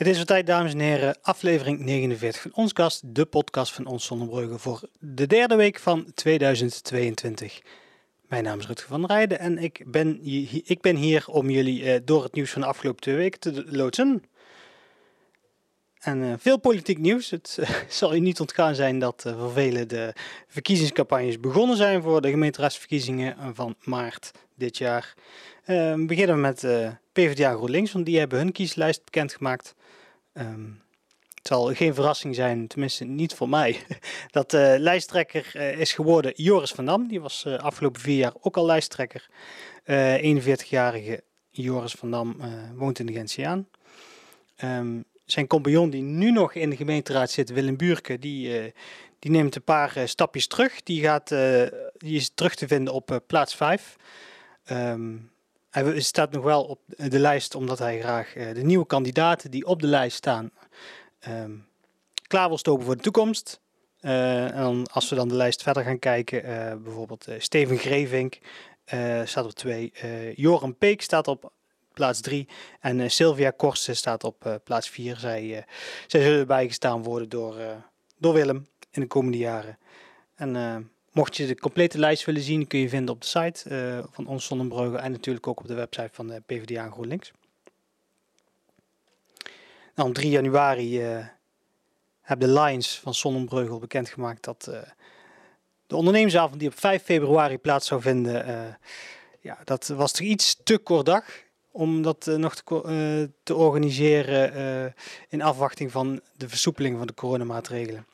Het is weer tijd, dames en heren, aflevering 49 van ons kast, de podcast van ons Zonnebrugge voor de derde week van 2022. Mijn naam is Rutger van Rijden en ik ben, ik ben hier om jullie uh, door het nieuws van de afgelopen twee weken te loodsen. En uh, veel politiek nieuws. Het uh, zal u niet ontgaan zijn dat voor velen de verkiezingscampagnes begonnen zijn voor de gemeenteraadsverkiezingen van maart dit jaar. we beginnen met PvdA GroenLinks, want die hebben hun kieslijst bekendgemaakt. Um, het zal geen verrassing zijn, tenminste niet voor mij, dat uh, lijsttrekker uh, is geworden Joris van Dam. Die was uh, afgelopen vier jaar ook al lijsttrekker. 41-jarige Joris van Dam woont in de Gentiaan. Um, zijn compagnon die nu nog in de gemeenteraad zit, Willem Buurke, die, die neemt een paar stapjes terug. Die, gaat, die is terug te vinden op plaats 5. Um, ehm, hij staat nog wel op de lijst omdat hij graag de nieuwe kandidaten die op de lijst staan um, klaar wil stopen voor de toekomst. Uh, en dan, als we dan de lijst verder gaan kijken, uh, bijvoorbeeld Steven Grevink staat op 2. Joram Peek staat op plaats 3. En Sylvia Korsen staat op plaats 4. Zij, zij zullen bijgestaan worden door, door Willem in de komende jaren. En mocht je de complete lijst willen zien, kun je vinden op de site van ons Zonnebreugel en natuurlijk ook op de website van de PvdA GroenLinks. Nou, op 3 januari uh, hebben de Lions van Sonnenbreugel bekendgemaakt dat uh, de ondernemersavond die op 5 februari plaats zou vinden, ja, dat was toch iets te kort dag om dat nog te organiseren in afwachting van de versoepeling van de coronamaatregelen.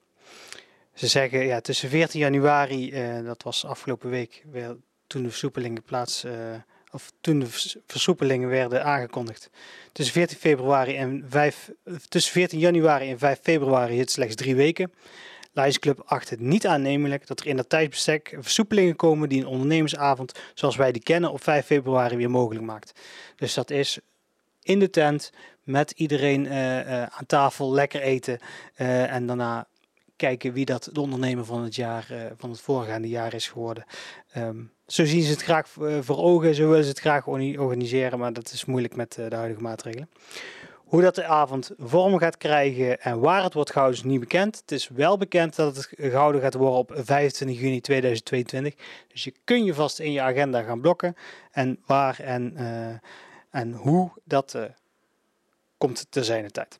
Ze zeggen ja, tussen 14 januari, dat was afgelopen week, weer, toen de versoepelingen plaats of toen de versoepelingen werden aangekondigd. Tussen 14 februari en 5, tussen 14 januari en 5 februari het slechts drie weken. Lions Club acht het niet aannemelijk dat er in dat tijdsbestek versoepelingen komen die een ondernemersavond zoals wij die kennen op 5 februari weer mogelijk maakt. Dus dat is in de tent met iedereen aan tafel lekker eten en daarna kijken wie dat de ondernemer van het jaar, van het voorgaande jaar is geworden. Um, zo zien ze het graag eh, voor ogen, zo willen ze het graag organiseren, maar dat is moeilijk met eh, de huidige maatregelen. Hoe dat de avond vorm gaat krijgen en waar het wordt gehouden is niet bekend. Het is wel bekend dat het gehouden gaat worden op 25 juni 2022. Dus je kun je vast in je agenda gaan blokken. En waar en, en hoe dat komt te zijn tijd.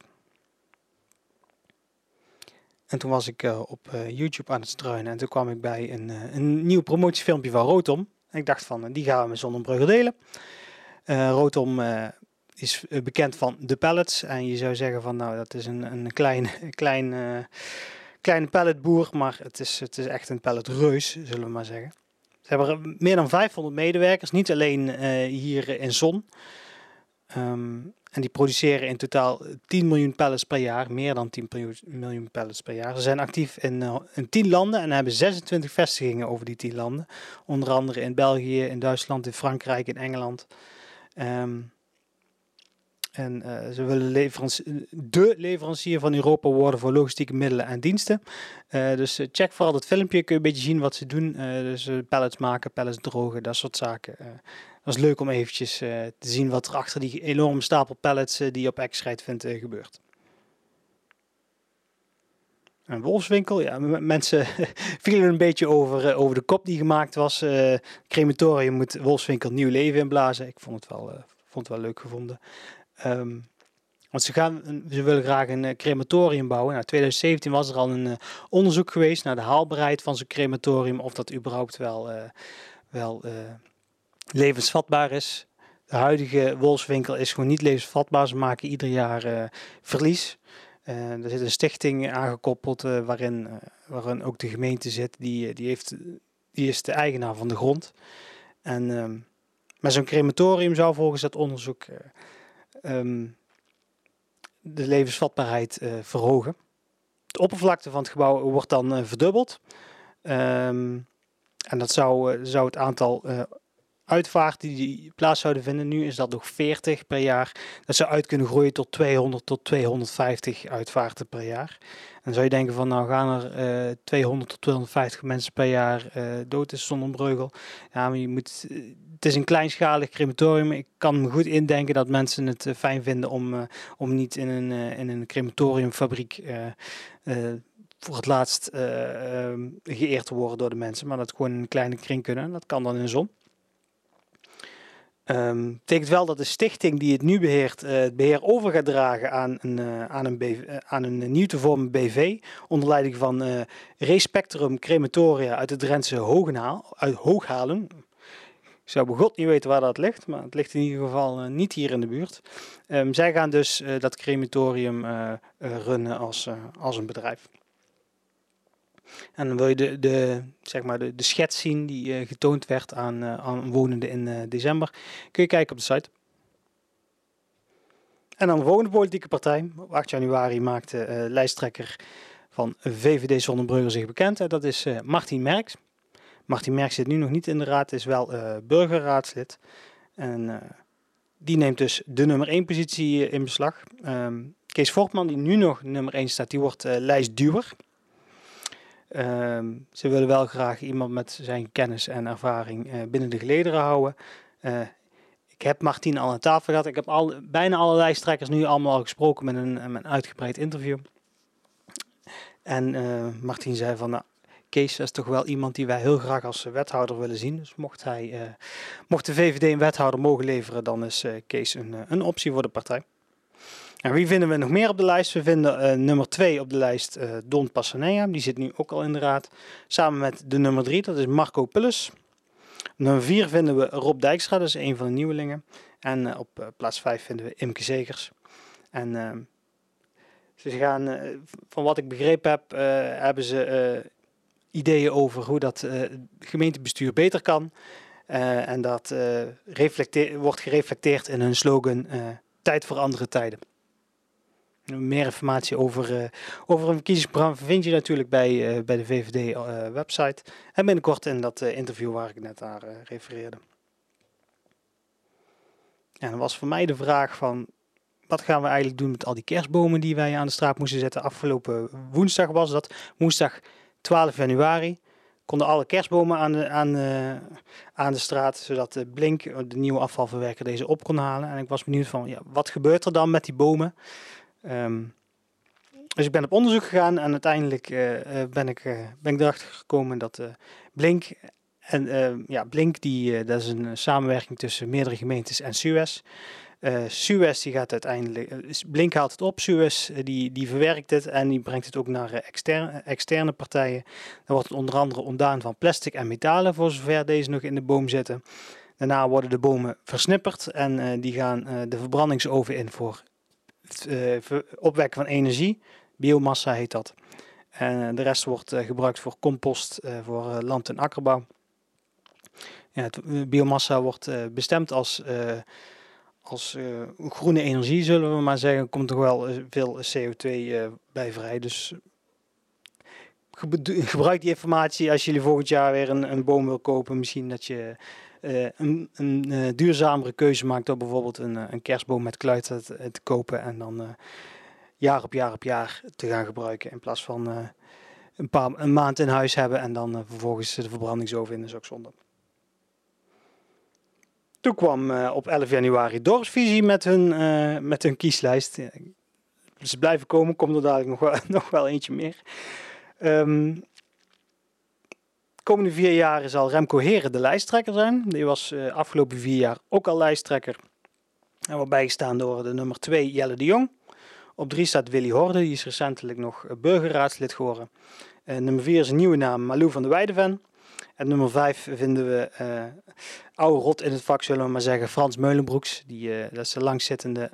En toen was ik uh, op uh, YouTube aan het struinen en toen kwam ik bij een, uh, een nieuw promotiefilmpje van Rotom. En ik dacht van, die gaan we met Zonnebreugel delen. Rotom is bekend van de pallets. En je zou zeggen van, nou dat is een, een klein, klein, kleine palletboer, maar het is, het is echt een palletreus, zullen we maar zeggen. Ze hebben meer dan 500 medewerkers, niet alleen hier in Zon. Um, en die produceren in totaal 10 miljoen pallets per jaar, meer dan 10 miljoen pallets per jaar. Ze zijn actief in, uh, in 10 landen en hebben 26 vestigingen over die 10 landen. Onder andere in België, in Duitsland, in Frankrijk, in Engeland. Um, en uh, ze willen leveranci de leverancier van Europa worden voor logistieke middelen en diensten. Uh, dus check vooral dat filmpje, kun je een beetje zien wat ze doen. dus pallets maken, pallets drogen, dat soort zaken was leuk om eventjes uh, te zien wat er achter die enorme stapel pallets uh, die op uh, gebeurt. Een wolfswinkel, ja, mensen vielen een beetje over, over de kop die gemaakt was. crematorium moet wolfswinkel nieuw leven inblazen. Ik vond het wel, vond het wel leuk gevonden. Um, want ze, gaan, willen graag een crematorium bouwen. Nou, 2017 was er al een onderzoek geweest naar de haalbaarheid van zo'n crematorium. Of dat überhaupt wel, wel levensvatbaar is. De huidige wolfswinkel is gewoon niet levensvatbaar. Ze maken ieder jaar verlies. Er zit een stichting aangekoppeld waarin, waarin ook de gemeente zit. Die, die, heeft, die is de eigenaar van de grond. En um, maar zo'n crematorium zou volgens dat onderzoek um, de levensvatbaarheid verhogen. De oppervlakte van het gebouw wordt dan verdubbeld. Um, en dat zou, zou het aantal uitvaarten die plaats zouden vinden. Nu is dat nog 40 per jaar. Dat zou uit kunnen groeien tot 200 tot 250 uitvaarten per jaar. En zou je denken van nou gaan er uh, 200 tot 250 mensen per jaar uh, dood in Sonnenbreugel. Ja, maar je moet, het is een kleinschalig crematorium. Ik kan me goed indenken dat mensen het fijn vinden om, om niet in een, in een crematoriumfabriek voor het laatst geëerd te worden door de mensen, maar dat gewoon een kleine kring kunnen. Dat kan dan in zon. Um, betekent wel dat de stichting die het nu beheert, uh, het beheer over gaat dragen aan een, uh, aan een, BV, uh, aan een nieuw te vormen BV. Onder leiding van Respectrum Crematoria uit het Drentse uit Hooghalen. Ik zou bij God niet weten waar dat ligt, maar het ligt in ieder geval niet hier in de buurt. Um, zij gaan dus dat crematorium runnen als, als een bedrijf. En dan wil je de, de, zeg maar de, de schets zien die uh, getoond werd aan, uh, aan wonenden in uh, december. Kun je kijken op de site. En dan de volgende politieke partij. Op 8 januari maakte lijsttrekker van VVD Zonnebrugge zich bekend. En dat is Martin Merks. Martin Merks zit nu nog niet in de raad, is wel burgerraadslid. En die neemt dus de nummer 1 positie in beslag. Um, Kees Fortman, die nu nog nummer 1 staat, die wordt lijstduwer. Um, ze willen wel graag iemand met zijn kennis en ervaring uh, binnen de gelederen houden. Uh, ik heb Martien al aan tafel gehad. Ik heb al, bijna alle lijsttrekkers nu allemaal al gesproken met een, een uitgebreid interview. En uh, Martien zei van, nou, Kees is toch wel iemand die wij heel graag als wethouder willen zien. Dus mocht, hij, mocht de VVD een wethouder mogen leveren, dan is Kees een, een optie voor de partij. En wie vinden we nog meer op de lijst? We vinden uh, nummer 2 op de lijst uh, Don Passanea. Die zit nu ook al in de raad. Samen met de nummer 3, dat is Marco Pullus. Nummer 4 vinden we Rob Dijkstra, dat is een van de nieuwelingen. En uh, op plaats 5 vinden we Imke Zegers. En ze gaan, van wat ik begrepen heb, hebben ze ideeën over hoe dat gemeentebestuur beter kan. en dat wordt gereflecteerd in hun slogan Tijd voor andere tijden. Meer informatie over, uh, over een verkiezingsprogramma vind je natuurlijk bij, uh, bij de VVD-website. Uh, en binnenkort in dat interview waar ik net naar refereerde. En dan was voor mij de vraag van, wat gaan we eigenlijk doen met al die kerstbomen die wij aan de straat moesten zetten? Afgelopen woensdag was dat, woensdag 12 januari. Konden alle kerstbomen aan de, aan, aan de straat, zodat de Blink, de nieuwe afvalverwerker, deze op kon halen. En ik was benieuwd van, ja, wat gebeurt er dan met die bomen? Um, dus ik ben op onderzoek gegaan en uiteindelijk uh, ben, ik, uh, ben ik erachter gekomen dat Blink en ja, Blink die, dat is een samenwerking tussen meerdere gemeentes en Suez. Suez die gaat uiteindelijk, Blink haalt het op, Suez die, die verwerkt het en die brengt het ook naar externe, externe partijen. Dan wordt het onder andere ontdaan van plastic en metalen voor zover deze nog in de boom zitten. Daarna worden de bomen versnipperd en die gaan de verbrandingsoven in voor uh, opwekken van energie. Biomassa heet dat. En de rest wordt uh, gebruikt voor compost, voor land- en akkerbouw. Ja, het, biomassa wordt bestemd als, als groene energie, zullen we maar zeggen. Komt toch wel veel CO2 bij vrij. Dus gebruik die informatie als jullie volgend jaar weer een, een boom wil kopen. Misschien dat je uh, een, een uh, duurzamere keuze maakt door bijvoorbeeld een, eh, een kerstboom met kluiten te, te, kopen en dan jaar op jaar op jaar te gaan gebruiken in plaats van een, paar, een maand in huis hebben en dan vervolgens de verbrandingsoven in is ook zonde. Toen kwam op 11 januari Dorpsvisie met hun, met hun kieslijst. Ze blijven komen, komt er dadelijk nog wel, nog wel eentje meer. Um, komende vier jaar zal Remco Heren de lijsttrekker zijn. Die was uh, afgelopen vier jaar ook al lijsttrekker. En wordt bijgestaan door de nummer 2 Jelle de Jong. Op 3 staat Willy Horde, die is recentelijk nog burgerraadslid geworden. Uh, nummer 4 is een nieuwe naam, Malou van de Weideven. En nummer 5 vinden we oude rot in het vak, zullen we maar zeggen, Frans Meulenbroeks. Die, dat is de langzittende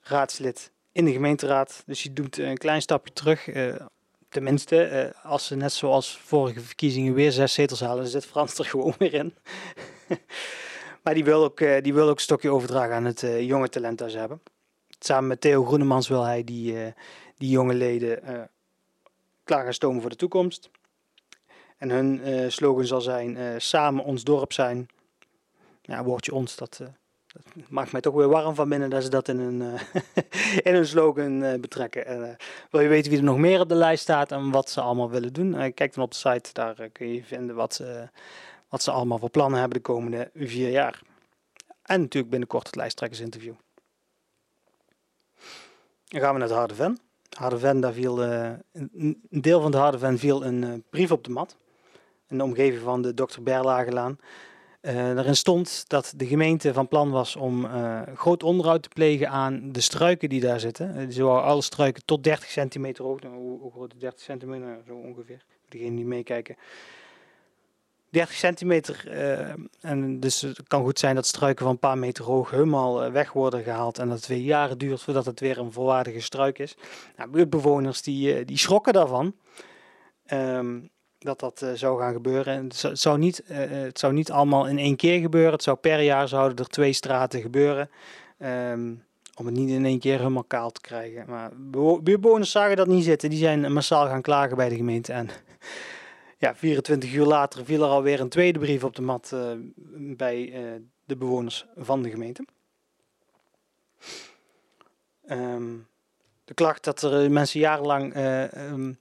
raadslid in de gemeenteraad. Dus die doet een klein stapje terug tenminste, uh, als ze net zoals vorige verkiezingen weer zes zetels halen, zit Frans er gewoon weer in. maar die wil, ook, uh, die wil ook een stokje overdragen aan het uh, jonge talent dat ze hebben. Samen met Theo Groenemans wil hij die, die jonge leden klaar gaan stomen voor de toekomst. En hun slogan zal zijn: Samen ons dorp zijn, ja, woordje ons, dat, dat, maakt mij toch weer warm van binnen dat ze dat in een, in een slogan betrekken. wil je weten wie er nog meer op de lijst staat en wat ze allemaal willen doen? kijk dan op de site, daar kun je vinden wat, wat ze allemaal voor plannen hebben de komende vier jaar. En natuurlijk binnenkort het lijsttrekkersinterview. Dan gaan we naar de Harde Ven. Harde Ven, daar viel, een deel van de Harde viel een brief op de mat. In de omgeving van de Dr. Berlagelaan. Daarin stond dat de gemeente van plan was om groot onderhoud te plegen aan de struiken die daar zitten. Zo alle struiken tot 30 centimeter hoog. Nou, hoe, groot is 30 centimeter? Nou, zo ongeveer. Degenen die meekijken. 30 centimeter. En dus het kan goed zijn dat struiken van een paar meter hoog helemaal eh, weg worden gehaald. En dat het weer jaren duurt voordat het weer een volwaardige struik is. Nou, buurtbewoners die, die schrokken daarvan. Um, dat dat uh, zou gaan gebeuren. En het, zou niet, het zou niet allemaal in één keer gebeuren. Het zou per jaar zouden er twee straten gebeuren. Um, om het niet in één keer helemaal kaal te krijgen. Maar buurtbewoners zagen dat niet zitten. Die zijn massaal gaan klagen bij de gemeente. En ja, 24 uur later viel er alweer een tweede brief op de mat bij de bewoners van de gemeente. Um, de klacht dat er mensen jarenlang um,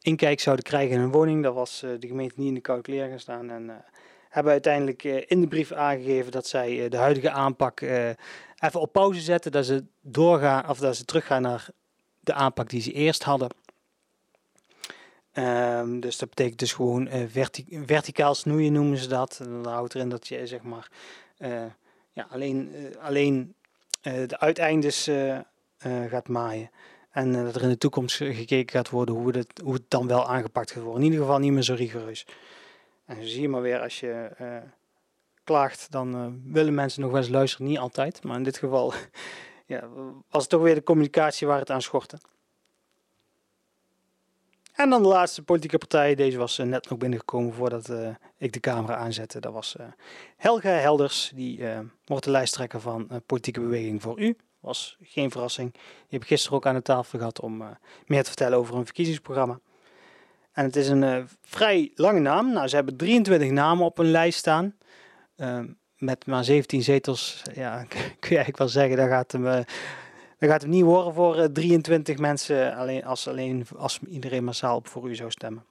inkijk zouden krijgen in hun woning, dat was de gemeente niet in de koude kleren staan. En hebben uiteindelijk in de brief aangegeven dat zij de huidige aanpak even op pauze zetten. Dat ze doorgaan, of dat ze teruggaan naar de aanpak die ze eerst hadden. Um, dus dat betekent dus gewoon verti verticaal snoeien noemen ze dat. En dat houdt erin dat je zeg maar ja, alleen, alleen de uiteindes gaat maaien. En dat er in de toekomst gekeken gaat worden hoe, hoe het dan wel aangepakt gaat worden. In ieder geval niet meer zo rigoureus. En zo zie je maar weer als je klaagt, dan willen mensen nog wel eens luisteren. Niet altijd, maar in dit geval ja, was het toch weer de communicatie waar het aan schortte. En dan de laatste politieke partij. Deze was net nog binnengekomen voordat ik de camera aanzette. Dat was Helga Helders. Die wordt de lijsttrekker van Politieke Beweging voor U. Was geen verrassing. Die heb ik gisteren ook aan de tafel gehad om meer te vertellen over een verkiezingsprogramma. En het is een vrij lange naam. Nou, ze hebben 23 namen op een lijst staan. Ehm, met maar 17 zetels. Ja, kun je eigenlijk wel zeggen, daar gaat hem dan gaat het niet worden voor 23 eh, mensen alleen als, alleen als iedereen massaal op voor u zou stemmen.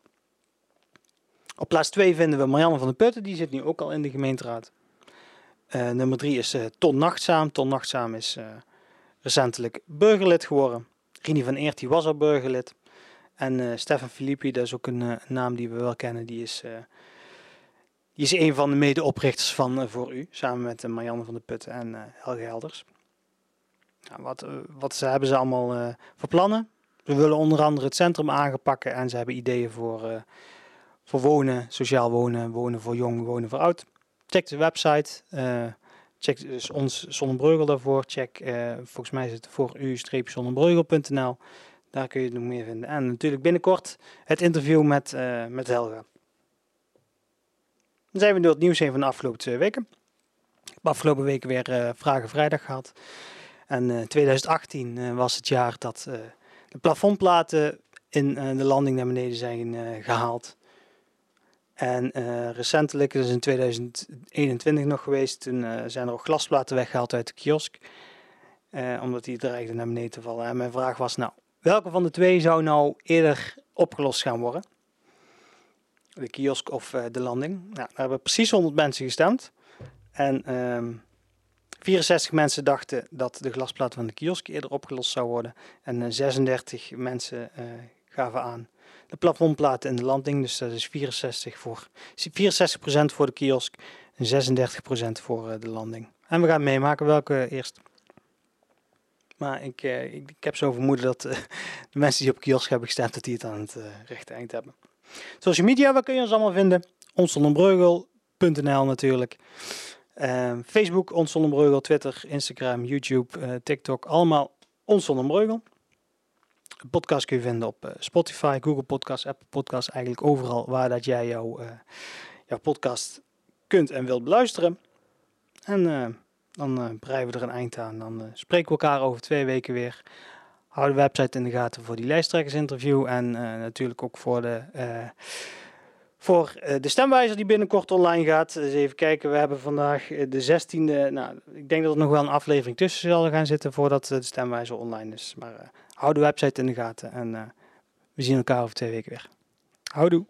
Op plaats 2 vinden we Marianne van der Putten, die zit nu ook al in de gemeenteraad. Nummer 3 is uh, Ton Nachtzaam. Ton Nachtzaam is recentelijk burgerlid geworden. Rini van Eert die was al burgerlid. En Stefan Filippi, dat is ook een naam die we wel kennen, die is, die is een van de medeoprichters van Voor U. Samen met Marianne van der Putten en Helge Helders. Nou, wat, eh, wat ze, hebben ze allemaal voor plannen? Ze willen onder andere het centrum aangepakken en ze hebben ideeën voor, voor wonen, sociaal wonen, wonen voor jong, wonen voor oud. Check de website. Check dus ons Zonnebreugel daarvoor. Check, volgens mij is het voor u-zonnebreugel.nl. Daar kun je nog meer vinden. En natuurlijk binnenkort het interview met, met Helga. Dan zijn we door het nieuws heen van de afgelopen twee weken. Ik heb afgelopen weken weer Vragen Vrijdag gehad. En 2018 uh, was het jaar dat de plafondplaten in de landing naar beneden zijn gehaald. En recentelijk, dat is in 2021 nog geweest, toen zijn er ook glasplaten weggehaald uit de kiosk. omdat die dreigden naar beneden te vallen. En mijn vraag was nou, welke van de twee zou nou eerder opgelost gaan worden? De kiosk of de landing? Nou, daar hebben precies 100 mensen gestemd. En... Ehm, 64 mensen dachten dat de glasplaat van de kiosk eerder opgelost zou worden. En 36 mensen gaven aan de plafondplaten in de landing. Dus dat is 64 voor, 64% voor de kiosk en 36% voor uh, de landing. En we gaan meemaken welke eerst. Maar ik, uh, ik, ik, heb zo vermoeden dat de mensen die op kiosk hebben gestemd, dat die het aan het rechte eind hebben. Social media, waar kun je ons allemaal vinden? Onsonderbreugel.nl natuurlijk. Uh, Facebook, Ons Twitter, Instagram, YouTube, TikTok, allemaal Ons. Podcast kun je vinden op uh, Spotify, Google Podcast, Apple Podcast, eigenlijk overal waar dat jij jouw, eh, jouw podcast kunt en wilt beluisteren. En dan breien we er een eind aan. Dan spreken we elkaar over twee weken weer. Hou de website in de gaten voor die lijsttrekkersinterview en natuurlijk ook voor de voor de stemwijzer die binnenkort online gaat. Dus even kijken, we hebben vandaag de 16e. Nou, ik denk dat er nog wel een aflevering tussen zal gaan zitten voordat de stemwijzer online is. Maar hou de website in de gaten en we zien elkaar over twee weken weer. Houdoe!